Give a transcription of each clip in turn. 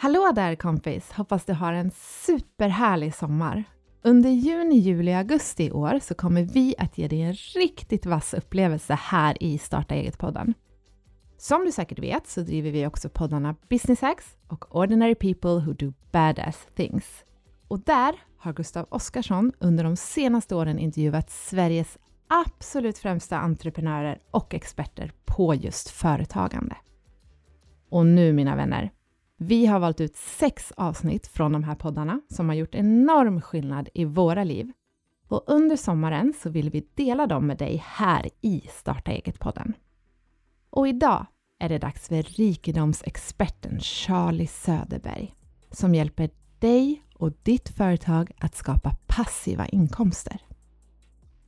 Hallå där kompis! Hoppas du har en superhärlig sommar. Under juni, juli och augusti i år så kommer vi att ge dig en riktigt vass upplevelse här i Starta eget-podden. Som du säkert vet så driver vi också poddarna Business Hacks och Ordinary People Who Do Badass Things. Och där har Gustav Oskarsson under de senaste åren intervjuat Sveriges absolut främsta entreprenörer och experter på just företagande. Och nu mina vänner, vi har valt ut sex avsnitt från de här poddarna som har gjort enorm skillnad i våra liv. Och under sommaren så vill vi dela dem med dig här i Starta eget-podden. Och idag är det dags för rikedomsexperten Charlie Söderberg som hjälper dig och ditt företag att skapa passiva inkomster.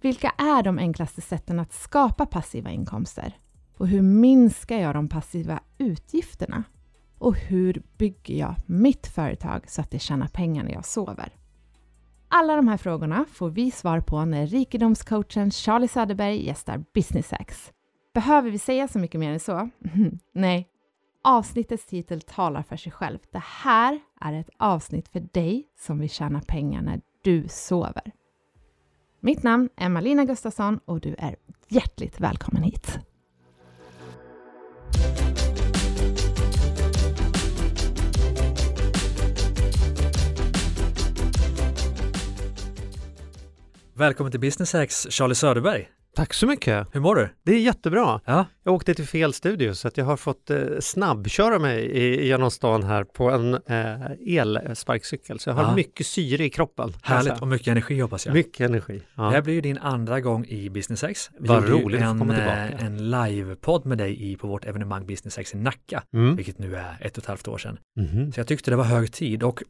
Vilka är de enklaste sätten att skapa passiva inkomster? Och hur minskar jag de passiva utgifterna? Och hur bygger jag mitt företag så att det tjänar pengar när jag sover? Alla de här frågorna får vi svar på när rikedomscoachen Charlie Söderberg gästar Business Hacks. Behöver vi säga så mycket mer än så? Nej. Avsnittets titel talar för sig själv. Det här är ett avsnitt för dig som vill tjäna pengar när du sover. Mitt namn är Malina Gustafsson och du är hjärtligt välkommen hit. Välkommen till Business Hacks, Charlie Söderberg. Tack så mycket. Hur mår du? Det är jättebra. Ja. Jag åkte till fel studio så att jag har fått eh, snabbköra mig i, genom stan här på en eh, elsparkcykel. Så jag har Ja. mycket syre i kroppen. Härligt och mycket energi hoppas jag. Mycket energi. Ja. Det här blir ju din andra gång i Business Hacks. Vi Vad roligt att komma tillbaka. eh, en livepodd med dig i, på vårt evenemang Business Hacks i Nacka, Mm. vilket nu är ett och ett halvt år sedan. Mhm. Så jag tyckte det var hög tid och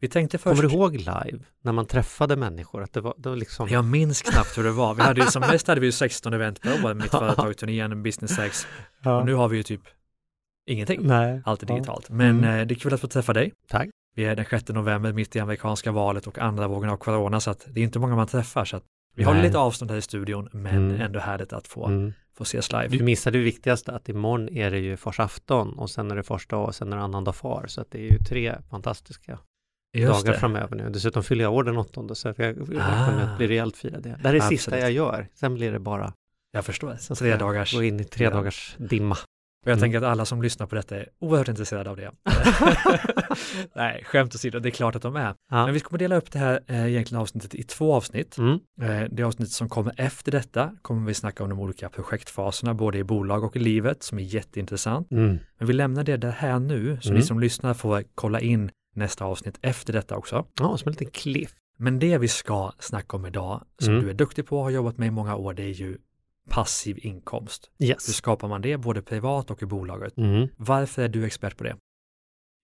vi tänkte först, Kommer du ihåg live när man träffade människor? Att det var, det var liksom... jag minns knappt hur det var. Vi hade ju som mest hade vi ju 16 event per år, mitt företag, turnén, Business Hacks. Ja. Och nu har vi ju typ ingenting. Nej. Allt är digitalt. Men Mm. eh, det är kul att få träffa dig. Tack. Vi är den 6 november mitt i amerikanska valet och andra vågen av corona så att det är inte många man träffar så att vi håller Nej. lite avstånd här i studion men Mm. ändå härligt att få, Mm. få ses live. Du missade det viktigaste att imorgon är det ju farsafton och sen är det fars dag och sen är det annandag far. Så att det är ju tre fantastiska Just dagar det. framöver nu. Dessutom fyller jag år den åttonde så jag räknar med Ah. att bli rejält firad. Det här är det sista jag gör. Sen blir det bara Jag förstår. Sen Tre dagars. gå in i tre dagars dimma. Och jag Mm. tänker att alla som lyssnar på detta är oerhört intresserade av det. Nej, skämt åsido, det är klart att de är. Ja. Men vi kommer dela upp det här eh, egentligen avsnittet i två avsnitt. Mm. Eh, det avsnitt som kommer efter detta kommer vi snacka om de olika projektfaserna, både i bolag och i livet, som är jätteintressant. Mm. Men vi lämnar det där här nu, så Mm. ni som lyssnar får kolla in nästa avsnitt efter detta också. Ja, som en liten cliff. Men det vi ska snacka om idag, som Mm. du är duktig på och har jobbat med i många år, det är ju passiv inkomst. Hur Yes. skapar man det, både privat och i bolaget? Mm. Varför är du expert på det?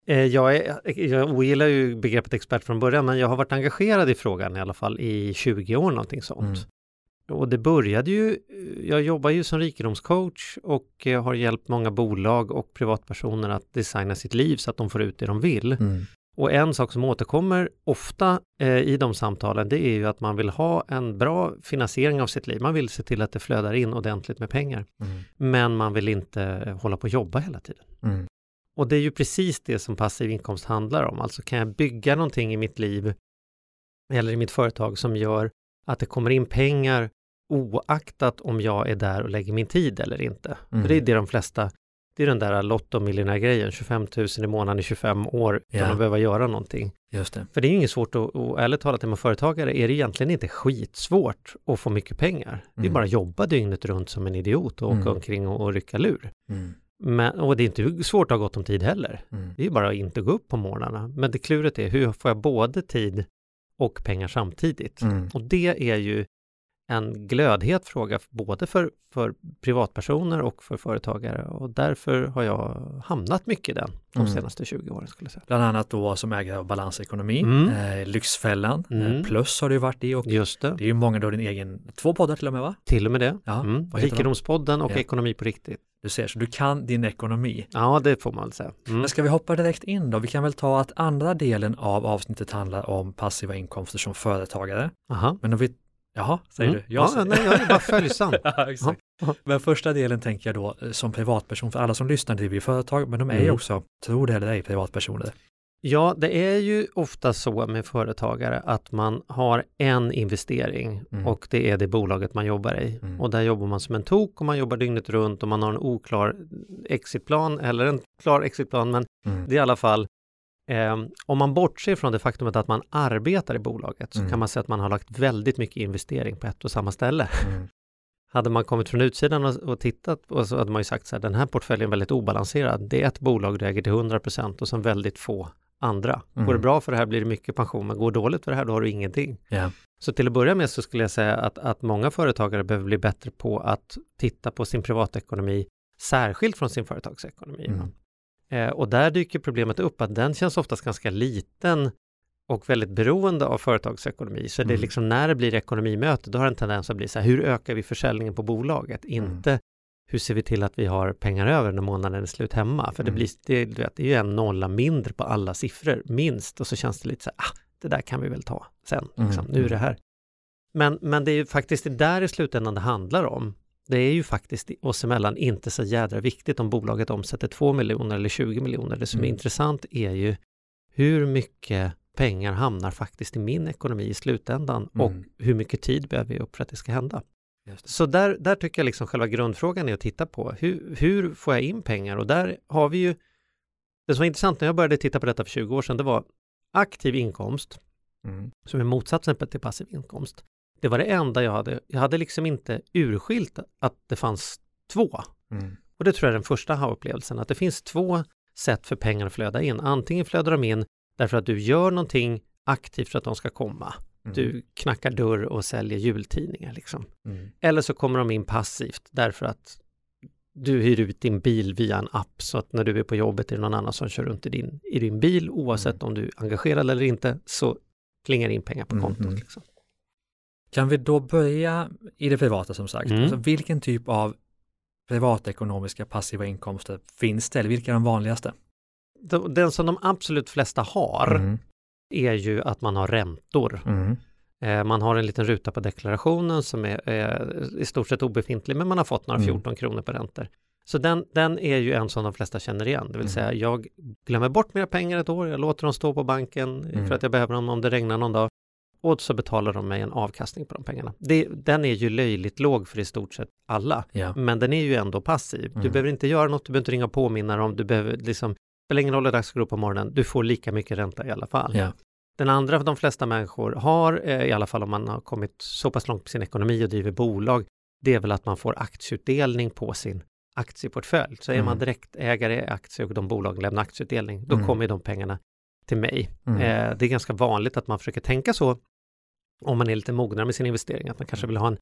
Eh, Jag, är, jag ogillar ju begreppet expert från början, men jag har varit engagerad i frågan i alla fall i 20 år, någonting sånt. Mm. Och det började ju, jag jobbar ju som rikedomscoach och eh, har hjälpt många bolag och privatpersoner att designa sitt liv så att de får ut det de vill. Och en sak som återkommer ofta eh, i de samtalen, det är ju att man vill ha en bra finansiering av sitt liv. Man vill se till att det flödar in ordentligt med pengar, Mm. men man vill inte eh, hålla på och jobba hela tiden. Mm. Och det är ju precis det som passiv inkomst handlar om. Alltså kan jag bygga någonting i mitt liv eller i mitt företag som gör att det kommer in pengar oaktat om jag är där och lägger min tid eller inte. Mm. För det är det de flesta, det är den där lottomiljonärgrejen, 25 000 i månaden i 25 år utan att behöva göra någonting. Just det. För det är ju inget svårt att, och ärligt talat är man företagare är det egentligen inte skitsvårt att få mycket pengar. Det är Mm. bara att jobba dygnet runt som en idiot och åka Mm. omkring och, och rycka lur. Mm. Men, och det är inte svårt att ha gott om tid heller. Mm. Det är bara att inte gå upp på morgnarna. Men det kluret är hur får jag både tid och pengar samtidigt? Mm. Och det är ju en glödhet fråga både för, för privatpersoner och för företagare och därför har jag hamnat mycket i den de Mm. senaste 20 åren skulle säga. Bland annat då som ägare av balansekonomi, Mm. eh, Lyxfällan, Mm. eh, Plus har du varit i och Just det, det är ju många då din egen, två poddar till och med va? till och med det. Ja, mm. Rikedomspodden och Ja. Ekonomi på riktigt. Du ser, så du kan din ekonomi. Ja, det får man säga. Mm. Men ska vi hoppa direkt in då? Vi kan väl ta att andra delen av avsnittet handlar om passiva inkomster som företagare. Aha. Men om vi, jaha, säger Mm. du? Jag ja, säger- nej, jag är bara följsam. ja, exakt. Ja. Men första delen tänker jag då eh, som privatperson, för alla som lyssnar driver ju företag, men de är ju Mm. också, tro det eller ej, privatpersoner. Ja, det är ju ofta så med företagare att man har en investering mm. och det är det bolaget man jobbar i. Mm. Och där jobbar man som en tok och man jobbar dygnet runt och man har en oklar exitplan eller en klar exitplan, men mm. det är i alla fall eh, om man bortser från det faktumet att man arbetar i bolaget så kan mm. man säga att man har lagt väldigt mycket investering på ett och samma ställe. Mm. Hade man kommit från utsidan och, och tittat och så hade man ju sagt så här, den här portföljen är väldigt obalanserad. Det är ett bolag du äger till 100 och sen väldigt få andra. Mm. Går det bra för det här blir det mycket pension, men går det dåligt för det här då har du ingenting. Yeah. Så till att börja med så skulle jag säga att, att många företagare behöver bli bättre på att titta på sin privatekonomi särskilt från sin företagsekonomi. Mm. Eh, och där dyker problemet upp att den känns oftast ganska liten och väldigt beroende av företagsekonomi. Så mm. det är mm. liksom när det blir ekonomimöte, då har en tendens att bli så här, hur ökar vi försäljningen på bolaget? Mm. Inte hur ser vi till att vi har pengar över när månaden är slut hemma? För det, mm. blir, det, det är ju en nolla mindre på alla siffror, minst. Och så känns det lite så här, ah, det där kan vi väl ta sen, liksom. nu är det här. Men, men det är ju faktiskt det där i slutändan det handlar om. Det är ju faktiskt oss emellan inte så jädra viktigt om bolaget omsätter 2 miljoner eller 20 miljoner. Det som är intressant är ju hur mycket pengar hamnar faktiskt i min ekonomi i slutändan mm. och hur mycket tid behöver jag upp för att det ska hända. Så där, där tycker jag liksom själva grundfrågan är att titta på. Hur, hur får jag in pengar? Och där har vi ju, det som var intressant när jag började titta på detta för 20 år sedan, det var aktiv inkomst, mm. som är motsatsen till passiv inkomst. Det var det enda jag hade. Jag hade liksom inte urskilt att det fanns två. Mm. Och det tror jag är den första ha-upplevelsen, att det finns två sätt för pengar att flöda in. Antingen flödar de in därför att du gör någonting aktivt för att de ska komma. Mm. Du knackar dörr och säljer jultidningar liksom. Mm. Eller så kommer de in passivt därför att du hyr ut din bil via en app så att när du är på jobbet är det någon annan som kör runt i din, i din bil oavsett mm. om du är engagerad eller inte så klingar in pengar på mm, kontot. Liksom. Kan vi då börja i det privata som sagt? Mm. Alltså, vilken typ av privatekonomiska passiva inkomster finns det eller vilka är de vanligaste? Den som de absolut flesta har mm är ju att man har räntor. Mm. Eh, man har en liten ruta på deklarationen som är, är i stort sett obefintlig, men man har fått några 14 mm. kronor på räntor. Så den, den är ju en som de flesta känner igen, det vill mm. säga jag glömmer bort mina pengar ett år, jag låter dem stå på banken mm. för att jag behöver dem om det regnar någon dag och så betalar de mig en avkastning på de pengarna. Det, den är ju löjligt låg för i stort sett alla, ja. men den är ju ändå passiv. Du mm. behöver inte göra något, du behöver inte ringa och påminna dem, du behöver liksom spelar ingen roll hur dags går upp på morgonen, du får lika mycket ränta i alla fall. Ja. Den andra de flesta människor har, eh, i alla fall om man har kommit så pass långt på sin ekonomi och driver bolag, det är väl att man får aktieutdelning på sin aktieportfölj. Så mm. är man mm. direktägare i aktier och de bolagen lämnar aktieutdelning, då mm. kommer de pengarna till mig. Mm. Eh, det är ganska vanligt att man försöker tänka så om man är lite mognare med sin investering, att man kanske vill ha en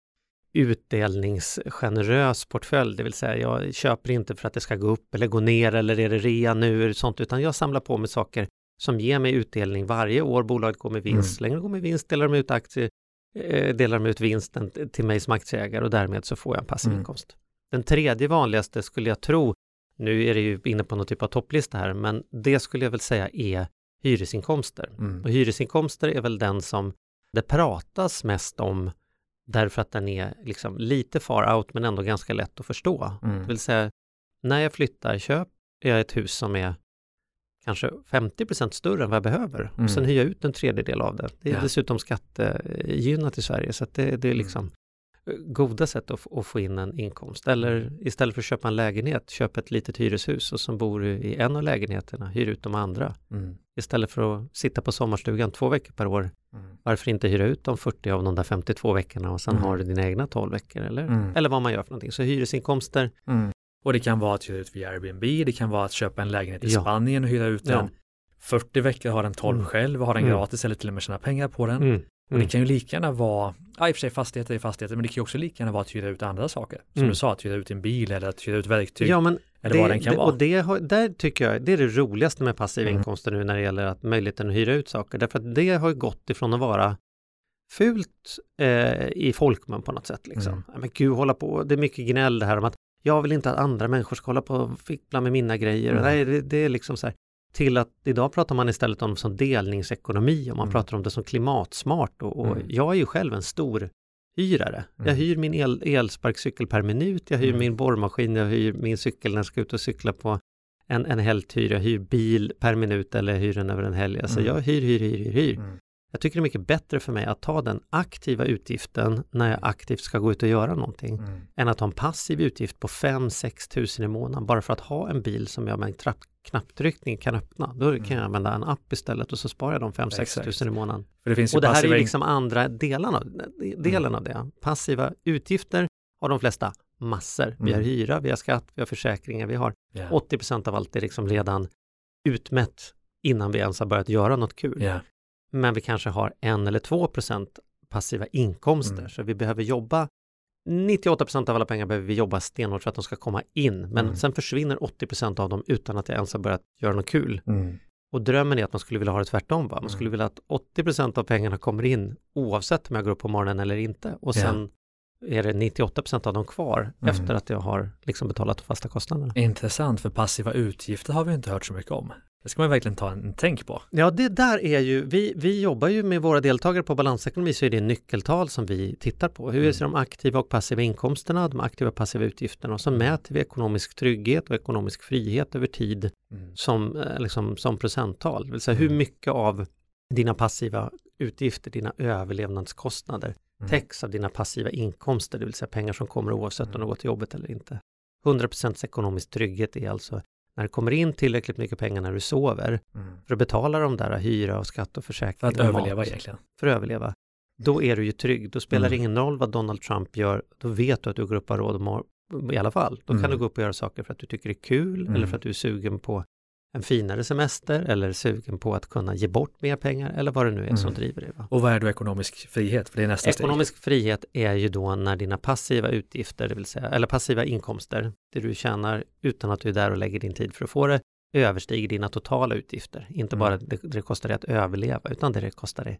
utdelningsgenerös portfölj, det vill säga jag köper inte för att det ska gå upp eller gå ner eller är det rea nu eller sånt, utan jag samlar på mig saker som ger mig utdelning varje år. Bolaget går med vinst, mm. det går med vinst delar de ut aktier, eh, delar de ut vinsten till mig som aktieägare och därmed så får jag en passiv mm. inkomst. Den tredje vanligaste skulle jag tro, nu är det ju inne på någon typ av topplista här, men det skulle jag väl säga är hyresinkomster. Mm. Och hyresinkomster är väl den som det pratas mest om därför att den är liksom lite far out men ändå ganska lätt att förstå. Mm. Det vill säga, när jag flyttar köper jag ett hus som är kanske 50% större än vad jag behöver. Mm. Och sen hyr jag ut en tredjedel av det. Det är ja. dessutom skattegynnat i Sverige så det, det, är mm. liksom mm. Goda sätt att, att, få in en inkomst. Eller mm. istället för att köpa en lägenhet, köp ett litet hyreshus och som bor i en av lägenheterna, hyr ut de andra. Mm. Istället för att sitta på sommarstugan två veckor per år, mm. varför inte hyra ut de 40 av de där 52 veckorna och sen har du dina egna 12 veckor eller, eller vad man gör för någonting. Så hyresinkomster och det kan vara att hyra ut via Airbnb, det kan vara att köpa en lägenhet i ja. Spanien och hyra ut den. Ja. 40 veckor, ha den 12 mm. själv och ha den mm. gratis eller till och med tjäna pengar på den. Mm. Och det mm. kan ju lika gärna vara, ja i och för sig fastigheter är fastigheter, men det kan ju också lika gärna vara att hyra ut andra saker. Som mm. du sa, att hyra ut en bil eller att hyra ut verktyg. Ja, men eller det, vad den kan det, vara. Och det har, där tycker jag, det är det roligaste med passiva mm. inkomster nu när det gäller att möjligheten att hyra ut saker. Därför att det har gått ifrån att vara fult eh, i folkmun på något sätt. Liksom. Mm. Men gud, hålla på, det är mycket gnäll det här om att jag vill inte att andra människor ska hålla på och fippla med mina grejer. Mm. Nej, det, det, är liksom så här, till att idag pratar man istället om det som delningsekonomi och man mm. pratar om det som klimatsmart och, och mm. jag är ju själv en stor hyrare. Jag mm. hyr min el, elsparkcykel per minut, jag hyr mm. min borrmaskin, jag hyr min cykel när jag ska ut och cykla på en, en helghyr, jag hyr bil per minut eller hyr den över en helg. Alltså mm. jag hyr, hyr, hyr, hyr, hyr. Mm. Jag tycker det är mycket bättre för mig att ta den aktiva utgiften när jag aktivt ska gå ut och göra någonting mm. än att ha en passiv utgift på 5-6 tusen i månaden bara för att ha en bil som jag med en trapp, knapptryckning kan öppna. Då mm. kan jag använda en app istället och så sparar jag de 5-6 tusen i månaden. Det och det här är liksom andra delarna, delen av det. Passiva utgifter har de flesta massor. Vi har mm. hyra, vi har skatt, vi har försäkringar, vi har yeah. 80% av allt är liksom redan utmätt innan vi ens har börjat göra något kul. Yeah. Men vi kanske har en eller två procent passiva inkomster, mm. så vi behöver jobba 98% av alla pengar behöver vi jobba stenhårt för att de ska komma in, men mm. sen försvinner 80% av dem utan att jag ens har börjat göra något kul. Mm. Och drömmen är att man skulle vilja ha det tvärtom. Va? Man mm. skulle vilja att 80% av pengarna kommer in oavsett om jag går upp på morgonen eller inte. Och sen är det 98% av dem kvar mm. efter att jag har liksom betalat de fasta kostnaderna. Intressant, för passiva utgifter har vi inte hört så mycket om. Det ska man verkligen ta en tänk på. Ja, det där är ju, vi, vi jobbar ju med våra deltagare på balansekonomi så är det nyckeltal som vi tittar på. Hur mm. ser de aktiva och passiva inkomsterna, de aktiva och passiva utgifterna och så mm. mäter vi ekonomisk trygghet och ekonomisk frihet över tid mm. som, eh, liksom, som procenttal. Det vill säga hur mm. mycket av dina passiva utgifter, dina överlevnadskostnader mm. täcks av dina passiva inkomster, det vill säga pengar som kommer oavsett om du går till jobbet eller inte. 100% ekonomisk trygghet är alltså när det kommer in tillräckligt mycket pengar när du sover mm. för att betala de där hyra och skatt och försäkring. För att överleva mat, egentligen. För att överleva. Då är du ju trygg. Då spelar det mm. ingen roll vad Donald Trump gör. Då vet du att du går upp och har råd i alla fall. Då kan mm. du gå upp och göra saker för att du tycker det är kul eller mm. för att du är sugen på en finare semester eller sugen på att kunna ge bort mer pengar eller vad det nu är mm. som driver dig. Och vad är då ekonomisk frihet? För det är nästa ekonomisk steg. frihet är ju då när dina passiva utgifter, det vill säga, eller passiva inkomster, det du tjänar utan att du är där och lägger din tid för att få det, överstiger dina totala utgifter. Inte mm. bara det, det kostar dig att överleva, utan det det kostar dig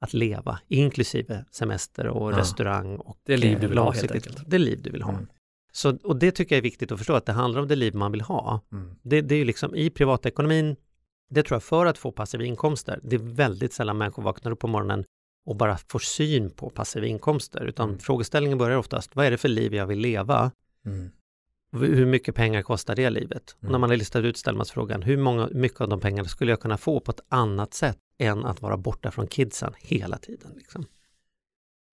att leva, inklusive semester och ja. restaurang och det liv du vill ha helt enkelt. Det liv du vill ha. Mm. Så, och det tycker jag är viktigt att förstå, att det handlar om det liv man vill ha. Mm. Det, det är ju liksom i privatekonomin, det tror jag för att få passiva inkomster, det är väldigt sällan människor vaknar upp på morgonen och bara får syn på passiva inkomster, utan mm. frågeställningen börjar oftast, vad är det för liv jag vill leva? Mm. Hur mycket pengar kostar det livet? Och när mm. man har listat ut ställer man sig frågan, hur många, mycket av de pengarna skulle jag kunna få på ett annat sätt än att vara borta från kidsen hela tiden? Liksom?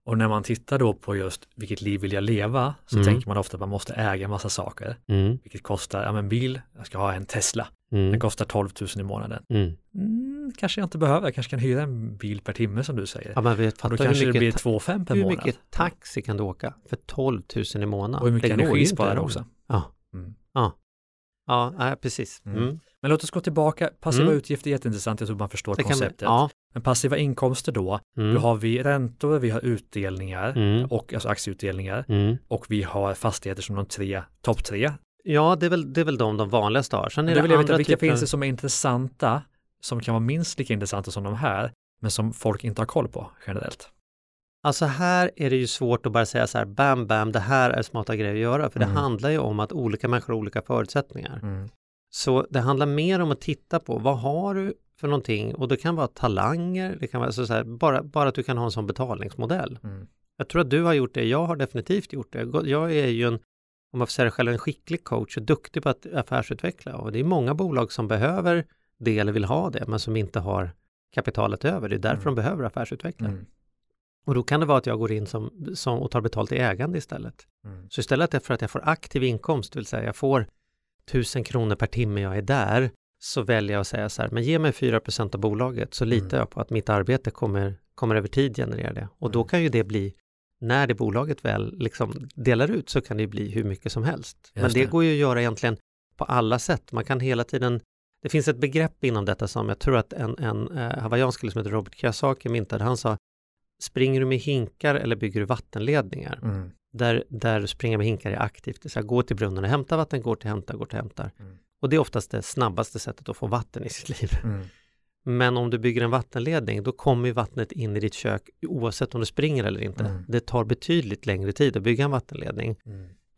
Och när man tittar då på just vilket liv vill jag leva så mm. tänker man ofta att man måste äga en massa saker. Mm. Vilket kostar, ja men bil, jag ska ha en Tesla. Mm. Den kostar 12 000 i månaden. Mm. mm. kanske jag inte behöver, jag kanske kan hyra en bil per timme som du säger. Ja, men vet, då kanske det blir 2 5 per hur månad. Hur mycket taxi kan du åka för 12 000 i månaden? Och hur mycket energi sparar du också. Ja. Mm. Ja. Ja, precis. Mm. Men låt oss gå tillbaka. Passiva mm. utgifter är jätteintressant, jag tror man förstår det konceptet. ja. Men passiva inkomster då, mm. då har vi räntor, vi har utdelningar mm. och alltså aktieutdelningar mm. och vi har fastigheter som de tre, topp tre. Ja, det är väl, det är väl de de vanligaste har. Sen är det, det vill jag veta, vilka typer... finns det som är intressanta, som kan vara minst lika intressanta som de här, men som folk inte har koll på generellt? Alltså här är det ju svårt att bara säga så här, bam, bam, det här är smarta grejer att göra, för det mm. handlar ju om att olika människor har olika förutsättningar. Mm. Så det handlar mer om att titta på vad har du för någonting och det kan vara talanger, det kan vara så, här, bara, bara att du kan ha en sån betalningsmodell. Mm. Jag tror att du har gjort det, jag har definitivt gjort det. Jag är ju en, om man får säga det själv, en skicklig coach och duktig på att affärsutveckla och det är många bolag som behöver det eller vill ha det men som inte har kapitalet över. Det är därför mm. de behöver affärsutveckla. Mm. Och då kan det vara att jag går in som, som och tar betalt i ägande istället. Mm. Så istället för att jag får aktiv inkomst, det vill säga jag får tusen kronor per timme jag är där, så väljer jag att säga så här, men ge mig 4% av bolaget så litar mm. jag på att mitt arbete kommer, kommer över tid generera det. Och då mm. kan ju det bli, när det bolaget väl liksom delar ut så kan det bli hur mycket som helst. Just men det, det går ju att göra egentligen på alla sätt. Man kan hela tiden det finns ett begrepp inom detta som jag tror att en, en eh, hawaiiansk som heter Robert Kiyosaki myntade. Han sa springer du med hinkar eller bygger du vattenledningar? Mm. Där, där springa med hinkar är aktivt, det vill gå till brunnen och hämta vatten, gå till hämta, gå till hämtar. Mm. Och det är oftast det snabbaste sättet att få vatten i sitt liv. Mm. Men om du bygger en vattenledning, då kommer vattnet in i ditt kök oavsett om du springer eller inte. Mm. Det tar betydligt längre tid att bygga en vattenledning.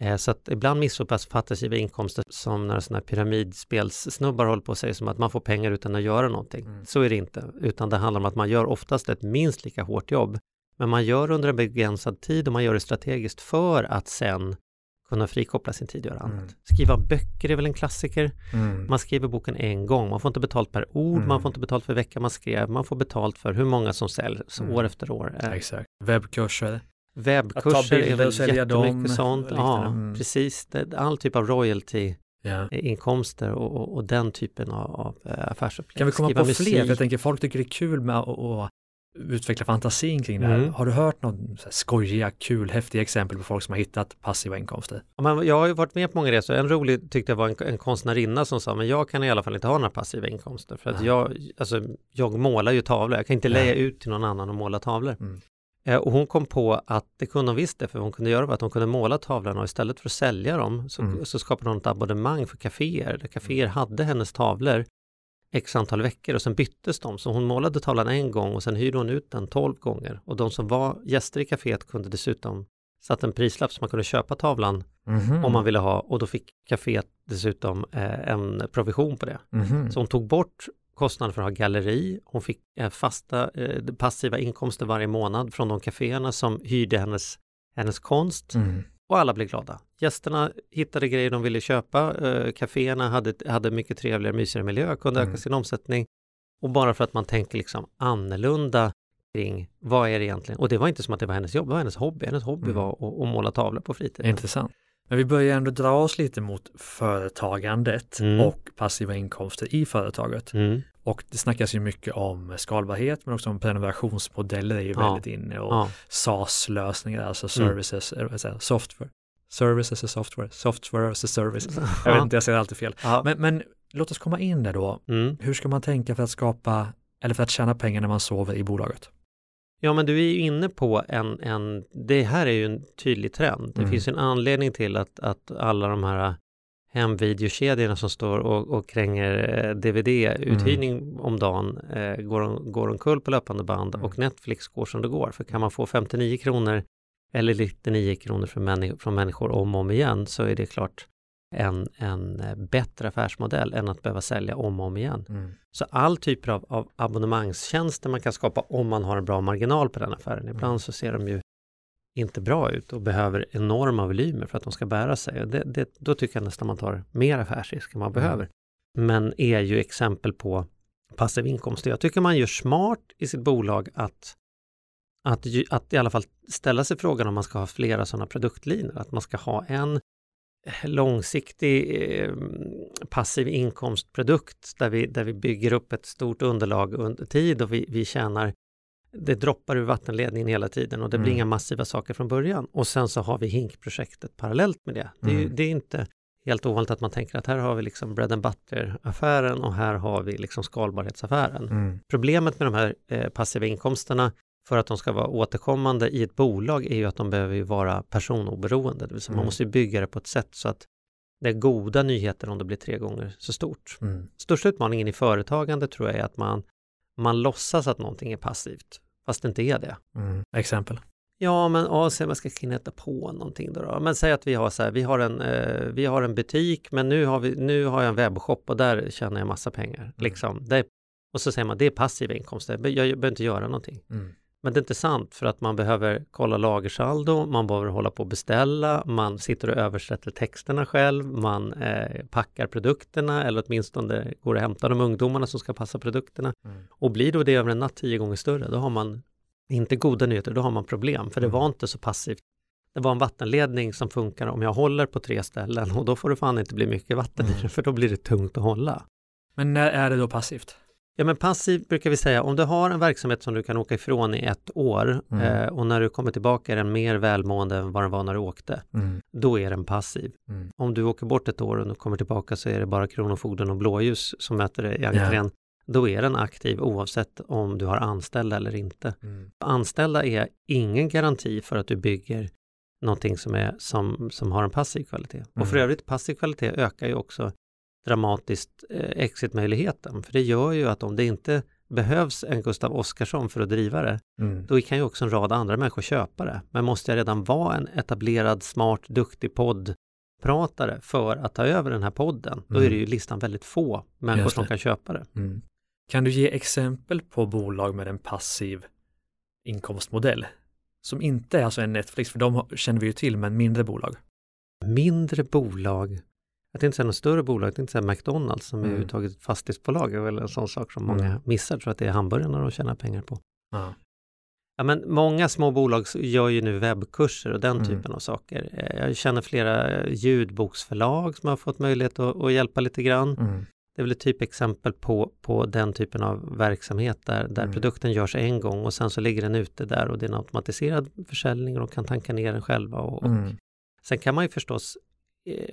Mm. Eh, så att ibland missuppfattas giva inkomster som när sådana här pyramidspelssnubbar håller på att säga som att man får pengar utan att göra någonting. Mm. Så är det inte, utan det handlar om att man gör oftast ett minst lika hårt jobb. Men man gör under en begränsad tid och man gör det strategiskt för att sen kunna frikoppla sin tid och göra annat. Mm. Skriva böcker är väl en klassiker. Mm. Man skriver boken en gång, man får inte betalt per ord, mm. man får inte betalt för vecka man skrev, man får betalt för hur många som säljs mm. år efter år. Exakt. Webbkurser. Webbkurser är väl jättemycket dem, sånt. Ja, mm. precis. all typ av royalty yeah. inkomster och, och, och, den typen av, av eh, affärsupplägg. Kan vi komma Skriva på fler? Jag tänker folk tycker det är kul med att utveckla fantasin kring det här. Mm. Har du hört någon skojiga, kul, häftiga exempel på folk som har hittat passiva inkomster? Ja, men jag har ju varit med på många resor. En rolig tyckte jag var en, en konstnärinna som sa, men jag kan i alla fall inte ha några passiva inkomster. För att jag, alltså, jag målar ju tavlor, jag kan inte leja ut till någon annan och måla tavlor. Eh, och hon kom på att det kunde hon visst det, för hon kunde göra var att hon kunde måla tavlorna och istället för att sälja dem så, mm. så skapade hon ett abonnemang för kaféer, där kaféer mm. hade hennes tavlor x antal veckor och sen byttes de. Så hon målade tavlan en gång och sen hyrde hon ut den tolv gånger. Och de som var gäster i kaféet kunde dessutom satt en prislapp så man kunde köpa tavlan mm om man ville ha och då fick kaféet dessutom eh, en provision på det. mm Så hon tog bort kostnaden för att ha galleri. Hon fick eh, fasta eh, passiva inkomster varje månad från de kaféerna som hyrde hennes, hennes konst. Mm. Och alla blev glada. Gästerna hittade grejer de ville köpa. Eh, kaféerna hade, hade mycket trevligare, mysigare miljö, kunde mm. öka sin omsättning. Och bara för att man tänker liksom annorlunda kring vad är det egentligen? Och det var inte som att det var hennes jobb, det var hennes hobby. Hennes hobby mm. var att, att måla tavlor på fritiden. Intressant. Men vi börjar ändå dra oss lite mot företagandet mm. och passiva inkomster i företaget. Mm. Och det snackas ju mycket om skalbarhet men också om prenumerationsmodeller är ju ja. väldigt inne och ja. SaaS-lösningar, alltså mm. services, mm. software. Services as software, software as a service. Jag vet inte, jag säger alltid fel. Ja. Men, men, låt oss komma in där då. Mm. Hur ska man tänka för att skapa, eller för att tjäna pengar när man sover i bolaget? Ja, men du är ju inne på en, en det här är ju en tydlig trend. Det mm. finns en anledning till att, att alla de här hemvideokedjorna som står och, och kränger eh, DVD-uthyrning mm. om dagen eh, går, går omkull på löpande band mm. och Netflix går som det går. För kan man få 59 kronor eller 99 kronor från, människor, från människor om och om igen så är det klart en, en eh, bättre affärsmodell än att behöva sälja om och om igen. Mm. Så all typ av, av abonnemangstjänster man kan skapa om man har en bra marginal på den affären. Ibland mm. så ser de ju inte bra ut och behöver enorma volymer för att de ska bära sig. Det, det, då tycker jag nästan man tar mer affärsrisk än man mm. behöver. Men är ju exempel på passiv inkomst. Jag tycker man gör smart i sitt bolag att, att, att i alla fall ställa sig frågan om man ska ha flera sådana produktlinjer. Att man ska ha en långsiktig eh, passiv inkomstprodukt där vi, där vi bygger upp ett stort underlag under tid och vi, vi tjänar det droppar ur vattenledningen hela tiden och det blir mm. inga massiva saker från början. Och sen så har vi hinkprojektet parallellt med det. Det är, mm. det är inte helt ovanligt att man tänker att här har vi liksom bread and butter-affären och här har vi liksom skalbarhetsaffären. Mm. Problemet med de här eh, passiva inkomsterna för att de ska vara återkommande i ett bolag är ju att de behöver vara personoberoende. Det vill säga man mm. måste bygga det på ett sätt så att det är goda nyheter om det blir tre gånger så stort. Mm. Största utmaningen i företagande tror jag är att man man låtsas att någonting är passivt, fast det inte är det. Mm. Exempel? Ja, men ja, så man ska knäta på någonting då, då. Men säg att vi har så här, vi har en, eh, vi har en butik, men nu har, vi, nu har jag en webbshop och där tjänar jag massa pengar. Mm. Liksom. Det, och så säger man, det är passiva inkomster, jag, jag behöver inte göra någonting. Mm. Men det är inte sant för att man behöver kolla lagersaldo, man behöver hålla på och beställa, man sitter och översätter texterna själv, man eh, packar produkterna eller åtminstone går och hämtar de ungdomarna som ska passa produkterna. Mm. Och blir då det över en natt tio gånger större, då har man inte goda nyheter, då har man problem, för det mm. var inte så passivt. Det var en vattenledning som funkar om jag håller på tre ställen och då får det fan inte bli mycket vatten mm. i det, för då blir det tungt att hålla. Men när är det då passivt? Ja men passiv brukar vi säga, om du har en verksamhet som du kan åka ifrån i ett år mm. eh, och när du kommer tillbaka är den mer välmående än vad den var när du åkte, mm. då är den passiv. Mm. Om du åker bort ett år och kommer tillbaka så är det bara Kronofogden och blåljus som möter dig i entrén, yeah. då är den aktiv oavsett om du har anställda eller inte. Mm. Anställda är ingen garanti för att du bygger någonting som, är, som, som har en passiv kvalitet. Och för mm. övrigt, passiv kvalitet ökar ju också dramatiskt eh, exitmöjligheten. För det gör ju att om det inte behövs en Gustav Oskarsson för att driva det, mm. då kan ju också en rad andra människor köpa det. Men måste jag redan vara en etablerad, smart, duktig poddpratare för att ta över den här podden, mm. då är det ju listan väldigt få människor som kan köpa det. Mm. Kan du ge exempel på bolag med en passiv inkomstmodell? Som inte är alltså en Netflix, för de känner vi ju till, men mindre bolag. mindre bolag, jag tänkte säga något större bolag, jag tänkte säga McDonalds som mm. är överhuvudtaget ett fastighetsbolag, är väl en sån sak som många mm. missar, tror att det är hamburgarna de tjänar pengar på. Ja. Ja, men många små bolag gör ju nu webbkurser och den mm. typen av saker. Eh, jag känner flera ljudboksförlag som har fått möjlighet att, att hjälpa lite grann. Mm. Det är väl ett typexempel på, på den typen av verksamhet där, där mm. produkten görs en gång och sen så ligger den ute där och det är en automatiserad försäljning och de kan tanka ner den själva. Och, mm. och sen kan man ju förstås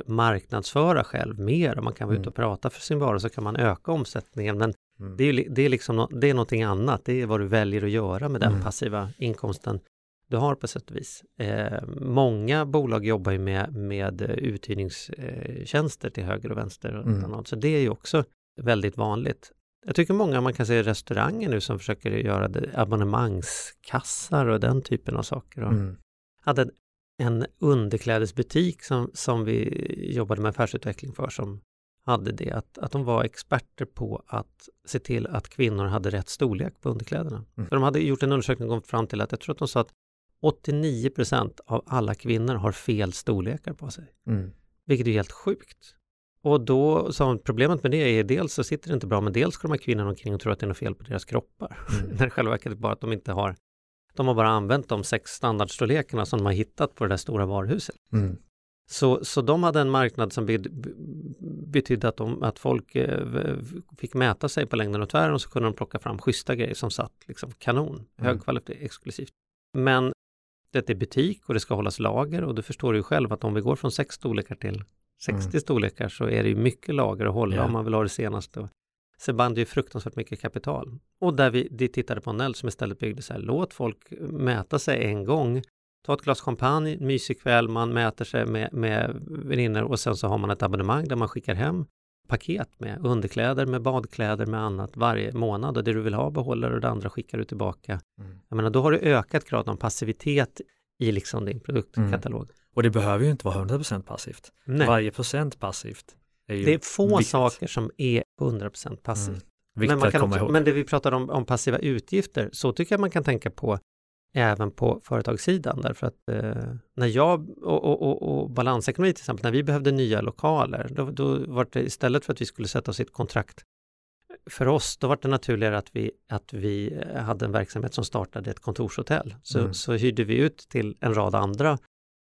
marknadsföra själv mer och man kan vara ute mm. och prata för sin vara så kan man öka omsättningen. Men mm. det, är, det, är liksom, det är någonting annat, det är vad du väljer att göra med den mm. passiva inkomsten du har på sätt och vis. Eh, många bolag jobbar ju med, med uthyrningstjänster till höger och vänster. Och mm. Så det är ju också väldigt vanligt. Jag tycker många, man kan se restauranger nu som försöker göra det, abonnemangskassar och den typen av saker. Och mm. hade en underklädesbutik som, som vi jobbade med affärsutveckling för som hade det, att, att de var experter på att se till att kvinnor hade rätt storlek på underkläderna. Mm. För de hade gjort en undersökning och kommit fram till att, jag tror att de sa att 89% av alla kvinnor har fel storlekar på sig. Mm. Vilket är helt sjukt. Och då, så problemet med det är dels så sitter det inte bra, men dels går de här kvinnorna omkring och tror att det är något fel på deras kroppar. Mm. När det själva verket är bara att de inte har, de har bara använt de sex standardstorlekarna som de har hittat på det där stora varuhuset. Mm. Så, så de hade en marknad som betydde att, de, att folk eh, fick mäta sig på längden och tvären och så kunde de plocka fram schyssta grejer som satt liksom kanon, mm. hög kvalitet, exklusivt. Men det är butik och det ska hållas lager och du förstår ju själv att om vi går från sex storlekar till 60 mm. storlekar så är det ju mycket lager att hålla yeah. om man vill ha det senaste. Så band ju fruktansvärt mycket kapital. Och där vi, vi tittade på Nell som istället byggde så här, låt folk mäta sig en gång, ta ett glas champagne, mysig kväll, man mäter sig med, med vänner och sen så har man ett abonnemang där man skickar hem paket med underkläder, med badkläder, med annat varje månad och det du vill ha behåller och det andra skickar du tillbaka. Mm. Jag menar, då har du ökat graden av passivitet i liksom din produktkatalog. Mm. Och det behöver ju inte vara 100% passivt. Nej. Varje procent passivt. Är det är få viktigt. saker som är 100% passivt. Mm. Men, man kan också, men det vi pratar om, om passiva utgifter, så tycker jag man kan tänka på även på företagssidan därför att eh, när jag och, och, och, och, balansekonomi till exempel, när vi behövde nya lokaler, då, då var det istället för att vi skulle sätta oss i ett kontrakt för oss, då var det naturligare att vi, att vi eh, hade en verksamhet som startade ett kontorshotell. Så, mm. så hyrde vi ut till en rad andra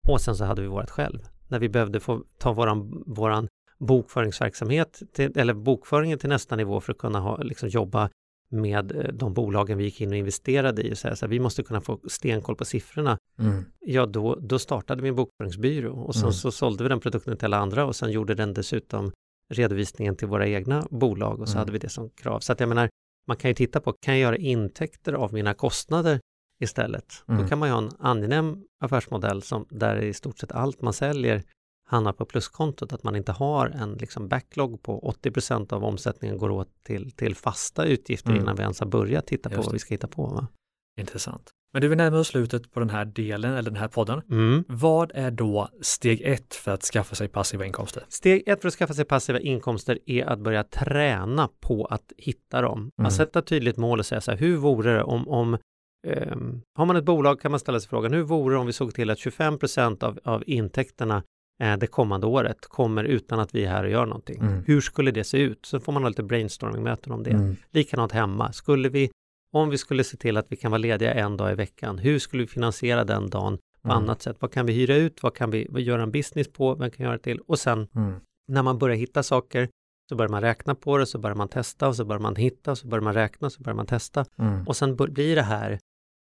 och sen så hade vi vårt själv. När vi behövde få ta våran, våran bokföringsverksamhet, till, eller bokföringen till nästa nivå för att kunna ha, liksom, jobba med eh, de bolagen vi gick in och investerade i och säga så här, vi måste kunna få stenkoll på siffrorna. Mm. Ja, då, då startade vi en bokföringsbyrå och sen mm. så sålde vi den produkten till alla andra och sen gjorde den dessutom redovisningen till våra egna bolag och så mm. hade vi det som krav. Så att jag menar, man kan ju titta på, kan jag göra intäkter av mina kostnader istället? Mm. Då kan man ju ha en angenäm affärsmodell som, där i stort sett allt man säljer hamnar på pluskontot, att man inte har en liksom backlog på 80% av omsättningen går åt till, till fasta utgifter mm. innan vi ens har börjat titta på vad vi ska hitta på. Va? Intressant. Men du, vi närmar oss slutet på den här delen, eller den här podden. Mm. Vad är då steg ett för att skaffa sig passiva inkomster? Steg ett för att skaffa sig passiva inkomster är att börja träna på att hitta dem. Mm. Att sätta tydligt mål och säga så här, hur vore det om, om um, har man ett bolag kan man ställa sig frågan, hur vore det om vi såg till att 25 av, av intäkterna det kommande året kommer utan att vi är här och gör någonting. Mm. Hur skulle det se ut? Så får man ha lite brainstorming-möten om det. Mm. Likadant hemma. Skulle vi om vi skulle se till att vi kan vara lediga en dag i veckan, hur skulle vi finansiera den dagen på mm. annat sätt? Vad kan vi hyra ut? Vad kan vi göra en business på? Vad kan göra till? Och sen mm. när man börjar hitta saker så börjar man räkna på det, så börjar man testa och så börjar man hitta, så börjar man räkna, så börjar man testa. Mm. Och sen blir det här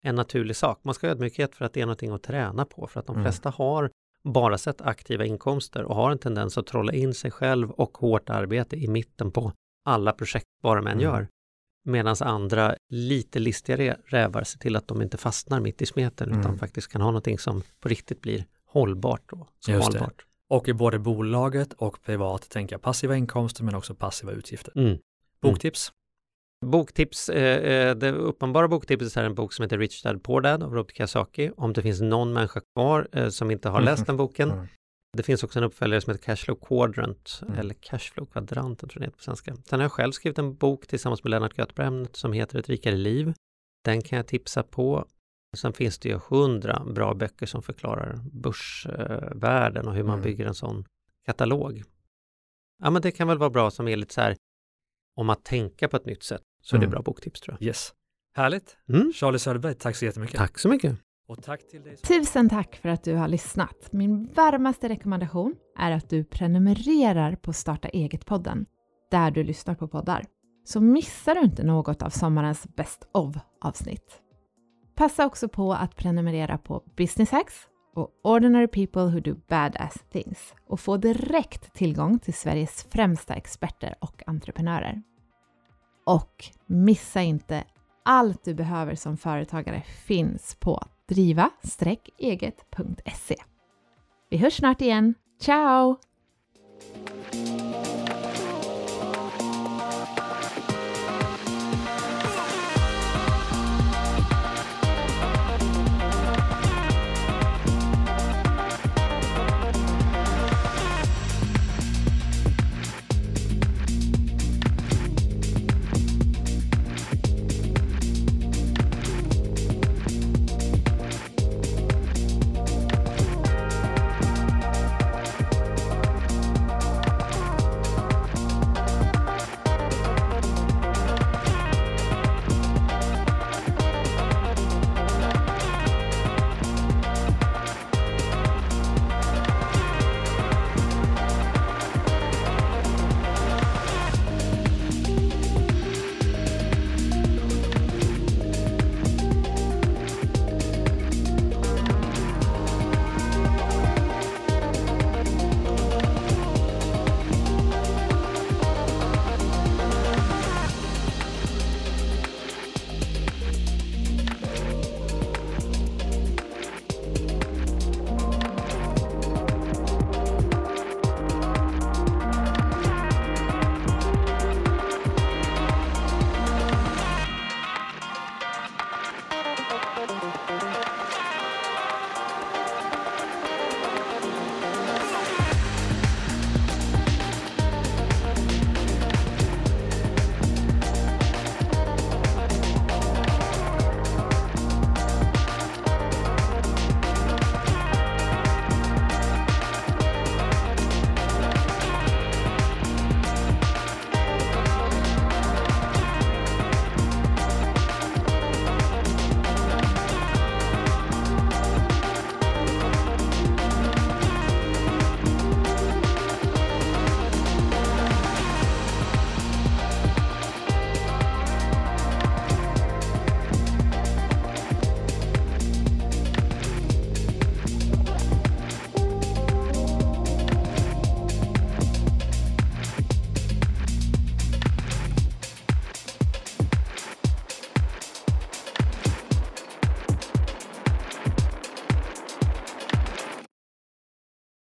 en naturlig sak. Man ska ha ödmjukhet för att det är någonting att träna på, för att de mm. flesta har bara sett aktiva inkomster och har en tendens att trolla in sig själv och hårt arbete i mitten på alla projekt, vad de än mm. gör. Medan andra lite listigare rävar ser till att de inte fastnar mitt i smeten mm. utan faktiskt kan ha någonting som på riktigt blir hållbart. Hållbart. Det. Och i både bolaget och privat tänka passiva inkomster men också passiva utgifter. Mm. Boktips? Boktips, eh, eh, det uppenbara boktipset är en bok som heter Rich Dad Poor Dad av Robert Kiyosaki. Om det finns någon människa kvar eh, som inte har läst den boken mm. Det finns också en uppföljare som heter Cashflow Quadrant, mm. eller Cashflow tror jag det heter på svenska. Sen har jag själv skrivit en bok tillsammans med Lennart Göthberg som heter Ett rikare liv. Den kan jag tipsa på. Sen finns det ju hundra bra böcker som förklarar börsvärlden och hur man mm. bygger en sån katalog. Ja, men det kan väl vara bra som är lite så här om att tänka på ett nytt sätt så mm. är det mm. bra boktips tror jag. Yes. Härligt. Mm. Charlie Söderberg, tack så jättemycket. Tack så mycket. Och tack till dig. Tusen tack för att du har lyssnat. Min varmaste rekommendation är att du prenumererar på Starta eget-podden där du lyssnar på poddar. Så missar du inte något av sommarens Best of-avsnitt. Passa också på att prenumerera på Business Hacks och Ordinary People Who Do Badass Things och få direkt tillgång till Sveriges främsta experter och entreprenörer. Och missa inte allt du behöver som företagare finns på driva-eget.se. Vi hörs snart igen. Ciao!